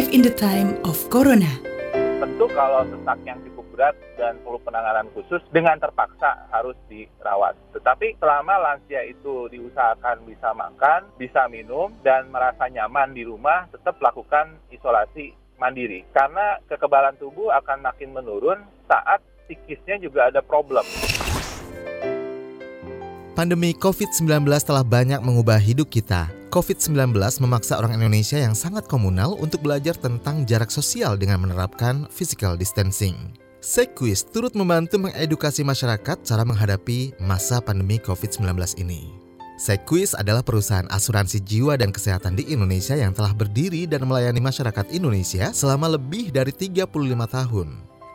Live in the time of Corona. Tentu kalau sesak yang cukup berat dan perlu penanganan khusus dengan terpaksa harus dirawat. Tetapi selama lansia itu diusahakan bisa makan, bisa minum, dan merasa nyaman di rumah, tetap lakukan isolasi mandiri. Karena kekebalan tubuh akan makin menurun saat psikisnya juga ada problem. Pandemi COVID-19 telah banyak mengubah hidup kita. COVID-19 memaksa orang Indonesia yang sangat komunal untuk belajar tentang jarak sosial dengan menerapkan physical distancing. Sequis turut membantu mengedukasi masyarakat cara menghadapi masa pandemi COVID-19 ini. Sequis adalah perusahaan asuransi jiwa dan kesehatan di Indonesia yang telah berdiri dan melayani masyarakat Indonesia selama lebih dari 35 tahun.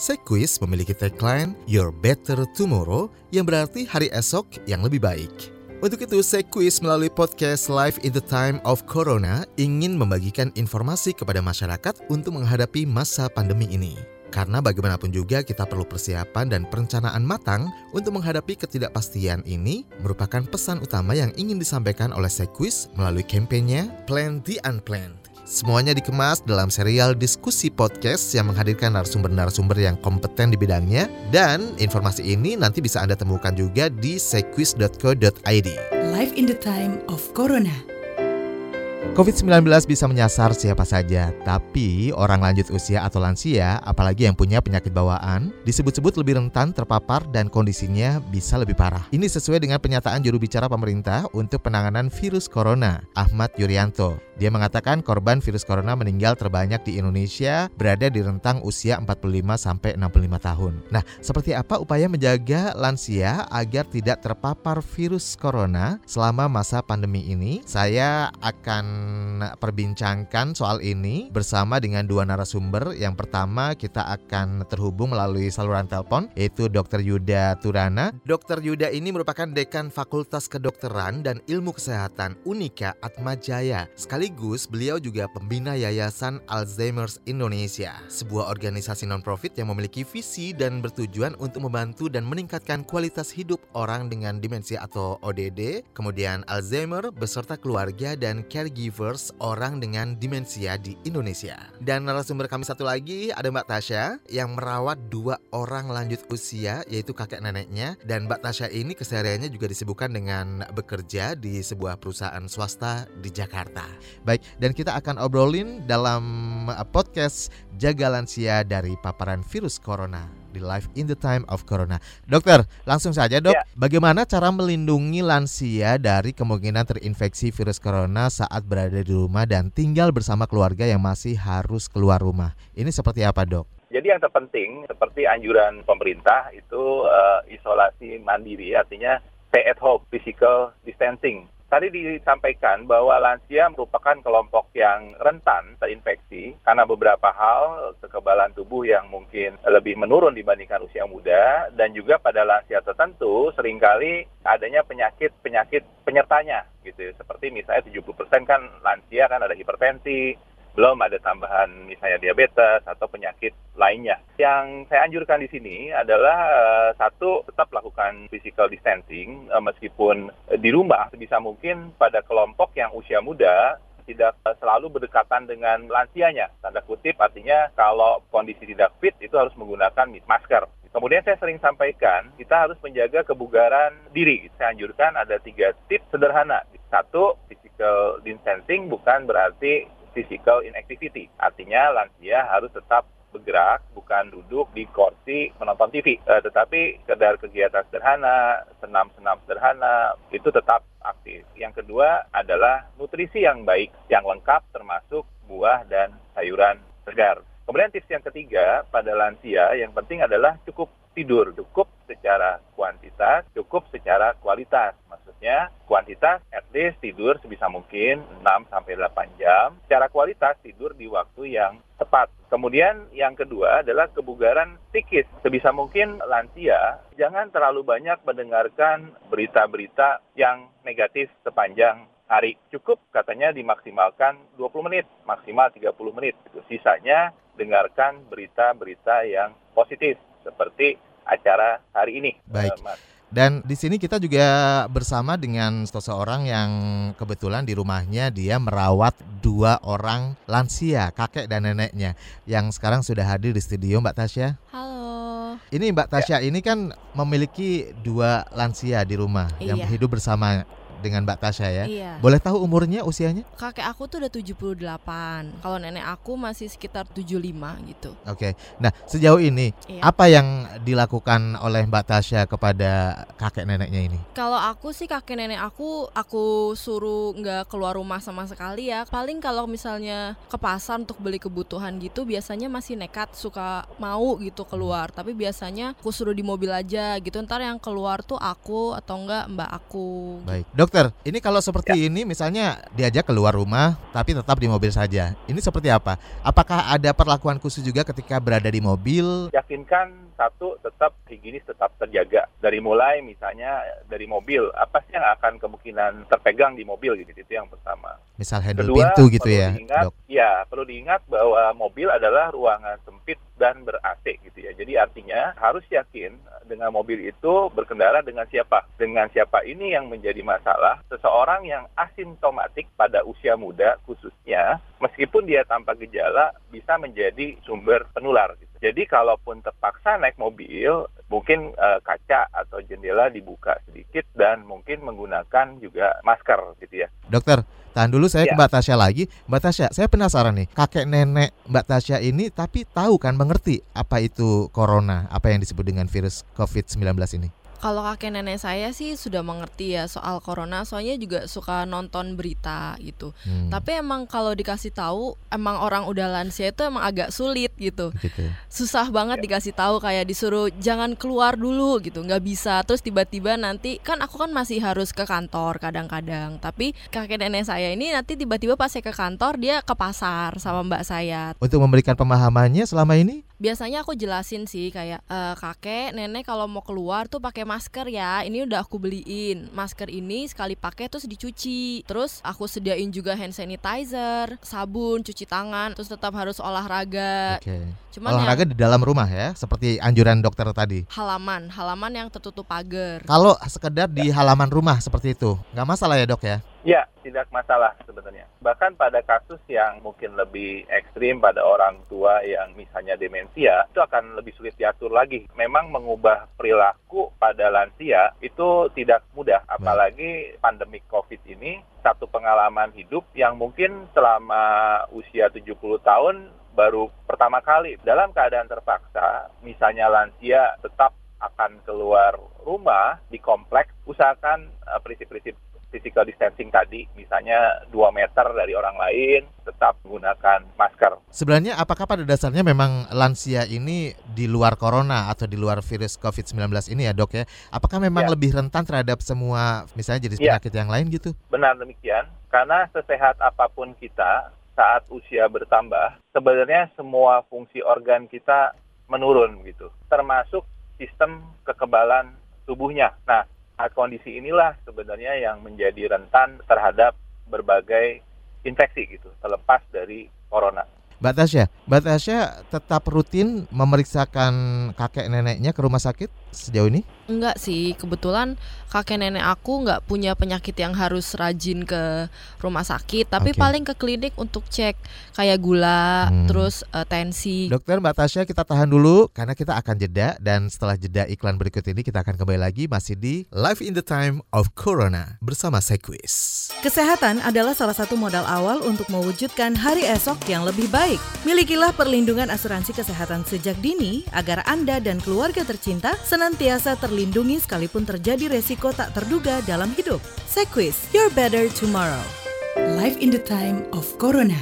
Sequis memiliki tagline Your Better Tomorrow yang berarti hari esok yang lebih baik. Untuk itu, Sequis melalui podcast Live in the Time of Corona ingin membagikan informasi kepada masyarakat untuk menghadapi masa pandemi ini. Karena bagaimanapun juga kita perlu persiapan dan perencanaan matang untuk menghadapi ketidakpastian ini merupakan pesan utama yang ingin disampaikan oleh Sequis melalui kampanye Plan the Unplanned. Semuanya dikemas dalam serial diskusi podcast yang menghadirkan narasumber-narasumber yang kompeten di bidangnya dan informasi ini nanti bisa Anda temukan juga di sequis.co.id. Live in the time of Corona. COVID-19 bisa menyasar siapa saja, tapi orang lanjut usia atau lansia, apalagi yang punya penyakit bawaan, disebut-sebut lebih rentan terpapar dan kondisinya bisa lebih parah. Ini sesuai dengan pernyataan juru bicara pemerintah untuk penanganan virus corona, Ahmad Yuryanto. Dia mengatakan korban virus corona meninggal terbanyak di Indonesia berada di rentang usia 45 sampai 65 tahun. Nah, seperti apa upaya menjaga lansia agar tidak terpapar virus corona selama masa pandemi ini? Saya akan perbincangkan soal ini bersama dengan dua narasumber. Yang pertama kita akan terhubung melalui saluran telepon yaitu Dr. Yuda Turana. Dr. Yuda ini merupakan Dekan Fakultas Kedokteran dan Ilmu Kesehatan Unika Atmajaya. Sekaligus beliau juga pembina Yayasan Alzheimer's Indonesia, sebuah organisasi non-profit yang memiliki visi dan bertujuan untuk membantu dan meningkatkan kualitas hidup orang dengan demensia atau ODD, kemudian Alzheimer beserta keluarga dan caregivers orang dengan demensia di Indonesia. Dan narasumber kami satu lagi ada Mbak Tasya yang merawat dua orang lanjut usia yaitu kakek neneknya dan Mbak Tasya ini kesehariannya juga disibukkan dengan bekerja di sebuah perusahaan swasta di Jakarta. Baik, dan kita akan obrolin dalam podcast Jaga Lansia dari paparan virus corona di Live in the Time of Corona. Dokter, langsung saja dok, Ya. bagaimana cara melindungi lansia dari kemungkinan terinfeksi virus corona saat berada di rumah dan tinggal bersama keluarga yang masih harus keluar rumah? Ini seperti apa dok? Jadi yang terpenting seperti anjuran pemerintah itu eh, isolasi mandiri artinya stay at home, physical distancing. Tadi disampaikan bahwa lansia merupakan kelompok yang rentan terinfeksi karena beberapa hal kekebalan tubuh yang mungkin lebih menurun dibandingkan usia muda dan juga pada lansia tertentu sering kali adanya penyakit-penyakit penyertanya gitu. Seperti misalnya 70% kan lansia kan ada hipertensi, belum ada tambahan misalnya diabetes atau penyakit lainnya. Yang saya anjurkan di sini adalah eh, satu tetap lakukan physical distancing eh, meskipun di rumah sebisa mungkin pada kelompok yang usia muda tidak eh, selalu berdekatan dengan lansianya. Tanda kutip artinya kalau kondisi tidak fit itu harus menggunakan masker. Kemudian saya sering sampaikan, kita harus menjaga kebugaran diri. Saya anjurkan ada tiga tips sederhana. Satu, physical distancing bukan berarti physical inactivity. Artinya lansia harus tetap bergerak, bukan duduk di kursi menonton TV. Eh, tetapi sekedar kegiatan sederhana, senam-senam sederhana, itu tetap aktif. Yang kedua adalah nutrisi yang baik, yang lengkap termasuk buah dan sayuran segar. Kemudian tips yang ketiga pada lansia yang penting adalah cukup tidur, cukup secara kuantitas, cukup secara kualitas. Maksudnya kuantitas at least tidur sebisa mungkin 6 sampai 8 jam. Secara kualitas tidur di waktu yang tepat. Kemudian yang kedua adalah kebugaran psikis. Sebisa mungkin lansia jangan terlalu banyak mendengarkan berita-berita yang negatif sepanjang hari. Cukup katanya dimaksimalkan 20 menit, maksimal 30 menit. Sisanya dengarkan berita-berita yang positif seperti acara hari ini. Baik. Eh, Mas. Dan di sini kita juga bersama dengan seseorang yang kebetulan di rumahnya dia merawat dua orang lansia, kakek dan neneknya yang sekarang sudah hadir di studio Mbak Tasya. Halo. Ini Mbak Tasya ini kan memiliki dua lansia di rumah yang Iya. hidup bersama dengan Mbak Tasya ya. Iya. Boleh tahu umurnya, usianya? Kakek aku tuh udah 78. Kalau nenek aku masih sekitar 75 gitu. Oke. Nah, sejauh ini Iya. apa yang dilakukan oleh Mbak Tasya kepada kakek neneknya ini? Kalau aku sih kakek nenek aku aku suruh nggak keluar rumah sama sekali ya. Paling kalau misalnya ke pasar untuk beli kebutuhan gitu biasanya masih nekat suka mau gitu keluar. Tapi biasanya aku suruh di mobil aja gitu. Ntar yang keluar tuh aku atau enggak mbak aku. Baik, dokter. Ini kalau seperti ini, misalnya diajak keluar rumah, tapi tetap di mobil saja. Ini seperti apa? Apakah ada perlakuan khusus juga ketika berada di mobil? yakinkan satu tetap higienis tetap terjaga dari mulai misalnya dari mobil apa sih yang akan kemungkinan terpegang di mobil gitu itu yang pertama Misal handle kedua pintu gitu perlu ya, diingat dok. ya perlu diingat bahwa mobil adalah ruangan sempit dan ber AC gitu ya jadi artinya harus yakin dengan mobil itu berkendara dengan siapa dengan siapa ini yang menjadi masalah seseorang yang asintomatik pada usia muda khususnya meskipun dia tanpa gejala bisa menjadi sumber penular gitu. Jadi kalaupun terpaksa naik mobil, mungkin eh, kaca atau jendela dibuka sedikit dan mungkin menggunakan juga masker gitu ya. Dokter, tahan dulu saya ke Ya. Mbak Tasya lagi. Mbak Tasya, saya penasaran nih, kakek nenek Mbak Tasya ini tapi tahu kan mengerti apa itu corona, apa yang disebut dengan virus COVID-19 ini? Kalau kakek nenek saya sih sudah mengerti ya soal corona, soalnya juga suka nonton berita gitu. Hmm, Tapi emang kalau dikasih tahu, emang orang udah lansia itu emang agak sulit gitu. gitu. Susah banget dikasih tahu kayak disuruh jangan keluar dulu gitu, nggak bisa. Terus tiba-tiba nanti kan aku kan masih harus ke kantor kadang-kadang. Tapi kakek nenek saya ini nanti tiba-tiba pas saya ke kantor dia ke pasar sama mbak saya. Untuk memberikan pemahamannya selama ini, Biasanya aku jelasin sih kayak "Eh, kakek nenek kalau mau keluar tuh pakai masker ya. Ini udah aku beliin. Masker ini sekali pakai terus dicuci. Terus aku sediain juga hand sanitizer, sabun, cuci tangan. Terus tetap harus olahraga. oke. Cuman Olahraga yang di dalam rumah ya, seperti anjuran dokter tadi. halaman, halaman yang tertutup pagar. Kalau sekedar di halaman rumah seperti itu, nggak masalah ya dok ya? Ya, tidak masalah sebenarnya. Bahkan pada kasus yang mungkin lebih ekstrim pada orang tua yang misalnya demensia, itu akan lebih sulit diatur lagi. Memang mengubah perilaku pada lansia itu tidak mudah, apalagi pandemi COVID ini satu pengalaman hidup yang mungkin selama usia 70 tahun baru pertama kali dalam keadaan terpaksa, misalnya lansia tetap akan keluar rumah di kompleks, usahakan eh, prinsip-prinsip physical distancing tadi, misalnya 2 meter dari orang lain, tetap menggunakan masker. Sebenarnya apakah pada dasarnya memang lansia ini di luar corona atau di luar virus COVID-19 ini ya dok ya? Apakah memang Ya. lebih rentan terhadap semua misalnya jenis Ya. penyakit yang lain gitu? Benar demikian, karena sesehat apa pun kita saat usia bertambah, sebenarnya semua fungsi organ kita menurun gitu, termasuk sistem kekebalan tubuhnya. Nah, kondisi inilah sebenarnya yang menjadi rentan terhadap berbagai infeksi gitu, terlepas dari corona. Mbak Tasya, Mbak Tasya tetap rutin memeriksakan kakek neneknya ke rumah sakit sejauh ini? Enggak sih, kebetulan kakek nenek aku nggak punya penyakit yang harus rajin ke rumah sakit, tapi Oke. paling ke klinik untuk cek kayak gula, Hmm. terus eh, tensi. Dokter Mbak Tasya kita tahan dulu karena kita akan jeda dan setelah jeda iklan berikut ini kita akan kembali lagi masih di Live in the Time of Corona bersama Sequis. Kesehatan adalah salah satu modal awal untuk mewujudkan hari esok yang lebih baik. Milikilah perlindungan asuransi kesehatan sejak dini agar Anda dan keluarga tercinta senantiasa terlindungi sekalipun terjadi resiko tak terduga dalam hidup. Sequis, your better tomorrow. Life in the time of Corona.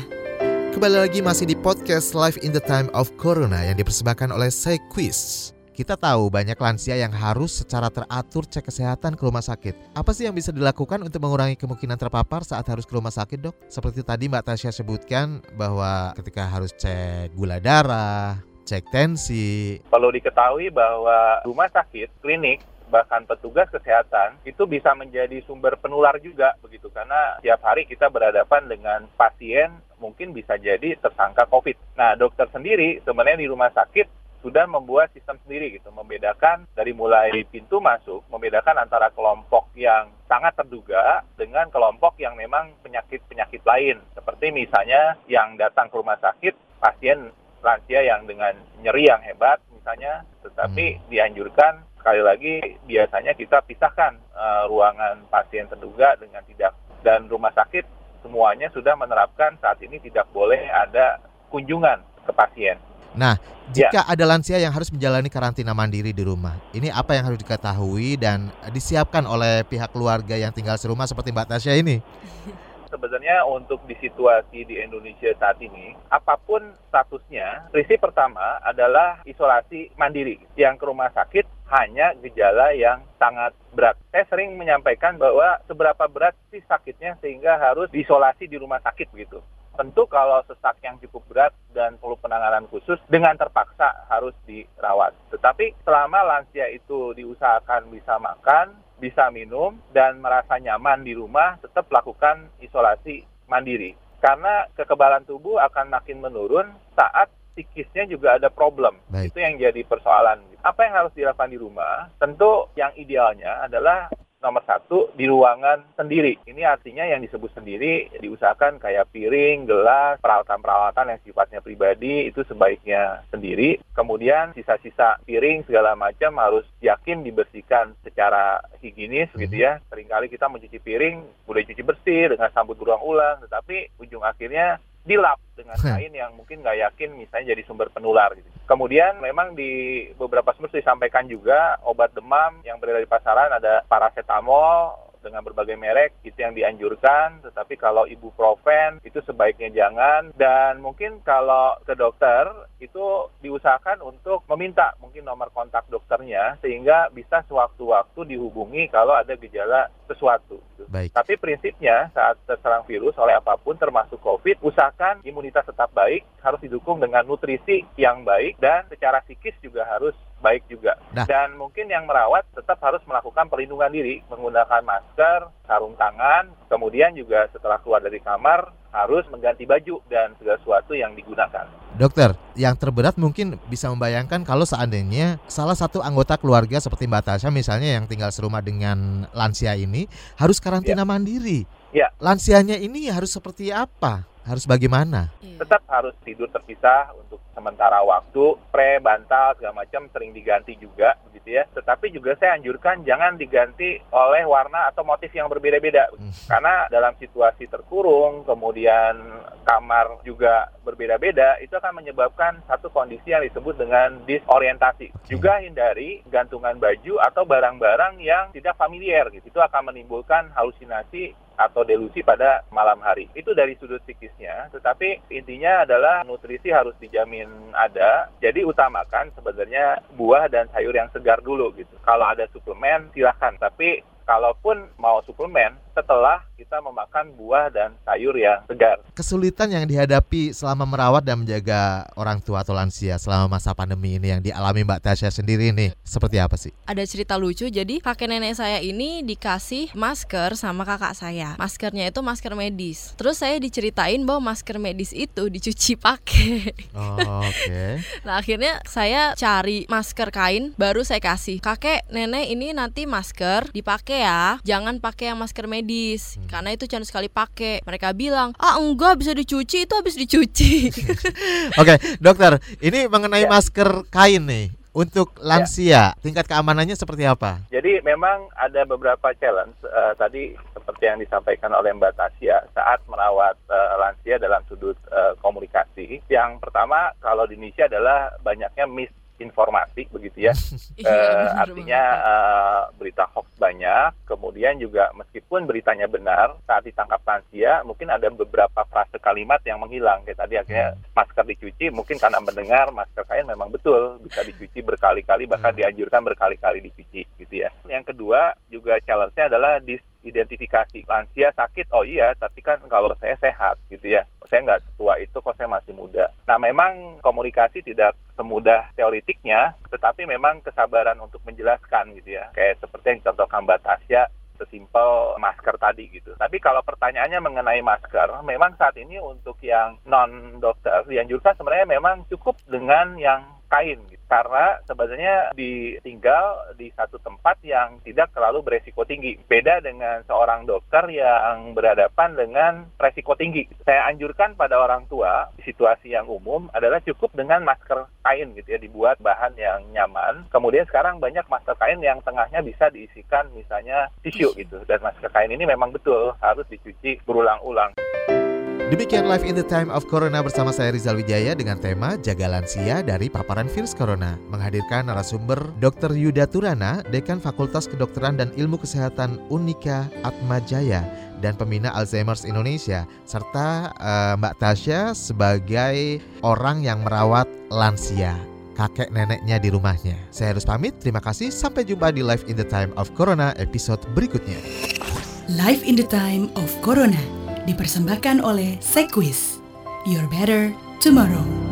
Kembali lagi masih di podcast Live in the Time of Corona yang dipersembahkan oleh Sequis. Kita tahu banyak lansia yang harus secara teratur cek kesehatan ke rumah sakit. Apa sih yang bisa dilakukan untuk mengurangi kemungkinan terpapar saat harus ke rumah sakit, Dok? Seperti tadi Mbak Tasya sebutkan bahwa ketika harus cek gula darah, cek tensi, Perlu diketahui bahwa rumah sakit, klinik, bahkan petugas kesehatan itu bisa menjadi sumber penular juga begitu karena tiap hari kita berhadapan dengan pasien mungkin bisa jadi tersangka COVID. Nah, dokter sendiri sebenarnya di rumah sakit sudah membuat sistem sendiri gitu, membedakan dari mulai pintu masuk, membedakan antara kelompok yang sangat terduga dengan kelompok yang memang penyakit-penyakit lain. Seperti misalnya yang datang ke rumah sakit, pasien lansia yang dengan nyeri yang hebat misalnya, tetapi hmm. dianjurkan sekali lagi biasanya kita pisahkan uh, ruangan pasien terduga dengan tidak dan rumah sakit semuanya sudah menerapkan saat ini tidak boleh ada kunjungan ke pasien. Nah, ya. jika ya. ada lansia yang harus menjalani karantina mandiri di rumah, ini apa yang harus diketahui dan disiapkan oleh pihak keluarga yang tinggal serumah seperti Mbak Tasya ini? sebenarnya untuk di situasi di Indonesia saat ini, apa pun statusnya, prinsip pertama adalah isolasi mandiri. Yang ke rumah sakit hanya gejala yang sangat berat. Saya sering menyampaikan bahwa seberapa berat sih sakitnya sehingga harus diisolasi di rumah sakit begitu. Tentu kalau sesak yang cukup berat dan perlu penanganan khusus dengan terpaksa harus dirawat. Tetapi selama lansia itu diusahakan bisa makan, bisa minum dan merasa nyaman di rumah, tetap lakukan isolasi mandiri. Karena kekebalan tubuh akan makin menurun saat psikisnya juga ada problem. Baik. Itu yang jadi persoalan. Apa yang harus dilakukan di rumah? Tentu yang idealnya adalah nomor satu di ruangan sendiri. Ini artinya yang disebut sendiri diusahakan kayak piring, gelas, peralatan-peralatan yang sifatnya pribadi itu sebaiknya sendiri. Kemudian sisa-sisa piring segala macam harus yakin dibersihkan secara higienis gitu ya. Mhm. Seringkali kita mencuci piring boleh cuci bersih dengan sambut berulang ulang, tetapi ujung akhirnya dilap dengan kain yang mungkin nggak yakin misalnya jadi sumber penular gitu. Kemudian memang di beberapa sumber disampaikan juga obat demam yang beredar di pasaran ada paracetamol, dengan berbagai merek itu yang dianjurkan tetapi kalau ibuprofen itu sebaiknya jangan dan mungkin kalau ke dokter itu diusahakan untuk meminta mungkin nomor kontak dokternya sehingga bisa sewaktu-waktu dihubungi kalau ada gejala sesuatu. Baik. Tapi prinsipnya saat terserang virus oleh apa pun termasuk COVID, usahakan imunitas tetap baik, harus didukung dengan nutrisi yang baik dan secara psikis juga harus baik juga. Nah. Dan mungkin yang merawat tetap harus melakukan perlindungan diri, menggunakan masker, sarung tangan, kemudian juga setelah keluar dari kamar harus mengganti baju dan segala sesuatu yang digunakan. Dokter, yang terberat mungkin bisa membayangkan kalau seandainya salah satu anggota keluarga seperti Mbak Tasya misalnya yang tinggal serumah dengan lansia ini harus karantina ya. mandiri. Ya. Lansianya ini harus seperti apa? Harus bagaimana? Iya. Tetap harus tidur terpisah untuk sementara waktu, pre, bantal segala macam sering diganti juga begitu ya. Tetapi juga saya anjurkan jangan diganti oleh warna atau motif yang berbeda-beda. Hmm. Karena dalam situasi terkurung, kemudian kamar juga berbeda-beda, itu akan menyebabkan satu kondisi yang disebut dengan disorientasi. Okay. Juga hindari gantungan baju atau barang-barang yang tidak familiar gitu. Itu akan menimbulkan halusinasi atau delusi pada malam hari. Itu dari sudut psikisnya, tetapi intinya adalah nutrisi harus dijamin ada. Jadi utamakan sebenarnya buah dan sayur yang segar dulu gitu. Kalau ada suplemen silahkan, tapi kalaupun mau suplemen setelah kita memakan buah dan sayur yang segar. Kesulitan yang dihadapi selama merawat dan menjaga orang tua atau lansia selama masa pandemi ini yang dialami Mbak Tasya sendiri ini seperti apa sih? Ada cerita lucu, jadi kakek nenek saya ini dikasih masker sama kakak saya. Maskernya itu masker medis. Terus saya diceritain bahwa masker medis itu dicuci pakai. Oh, Oke. Okay. nah akhirnya saya cari masker kain baru saya kasih. Kakek nenek ini nanti masker dipakai ya, jangan pakai yang masker medis hmm. karena itu jangan sekali pakai. Mereka bilang, "Ah, enggak bisa dicuci, itu habis dicuci." Oke, okay, dokter, ini mengenai ya. masker kain nih. Untuk ya. lansia, ya. tingkat keamanannya seperti apa? Jadi memang ada beberapa challenge uh, tadi seperti yang disampaikan oleh Mbak Tasya saat merawat uh, lansia dalam sudut uh, komunikasi. Yang pertama kalau di Indonesia adalah banyaknya mis informasi begitu ya. uh, artinya uh, berita hoax banyak, kemudian juga meskipun beritanya benar saat ditangkap lansia mungkin ada beberapa frase kalimat yang menghilang kayak tadi akhirnya hmm. masker dicuci mungkin karena mendengar masker kain memang betul bisa dicuci berkali-kali bahkan hmm. dianjurkan berkali-kali dicuci gitu ya. Yang kedua juga challenge-nya adalah disidentifikasi lansia sakit oh iya tapi kan kalau saya sehat gitu ya saya nggak tua itu kok saya masih muda. Nah memang komunikasi tidak semudah teoritiknya, tetapi memang kesabaran untuk menjelaskan gitu ya. Kayak seperti yang contohkan Mbak Tasya, sesimpel masker tadi gitu. Tapi kalau pertanyaannya mengenai masker, memang saat ini untuk yang non dokter dianjurkan sebenarnya memang cukup dengan yang kain gitu. karena sebenarnya ditinggal di satu tempat yang tidak terlalu beresiko tinggi. Beda dengan seorang dokter yang berhadapan dengan resiko tinggi. Saya anjurkan pada orang tua situasi yang umum adalah cukup dengan masker kain gitu ya dibuat bahan yang nyaman. Kemudian sekarang banyak masker kain yang tengahnya bisa diisikan misalnya tisu gitu dan masker kain ini memang betul harus dicuci berulang-ulang. Demikian Live in the Time of Corona bersama saya Rizal Wijaya dengan tema Jaga Lansia dari Paparan Virus Corona. Menghadirkan narasumber Dr. Yuda Turana, Dekan Fakultas Kedokteran dan Ilmu Kesehatan Unika Atmajaya dan pembina Alzheimer's Indonesia serta uh, Mbak Tasya sebagai orang yang merawat lansia kakek neneknya di rumahnya. Saya harus pamit, terima kasih, sampai jumpa di Live in the Time of Corona episode berikutnya. Live in the Time of Corona dipersembahkan oleh Sequis. Your Better Tomorrow.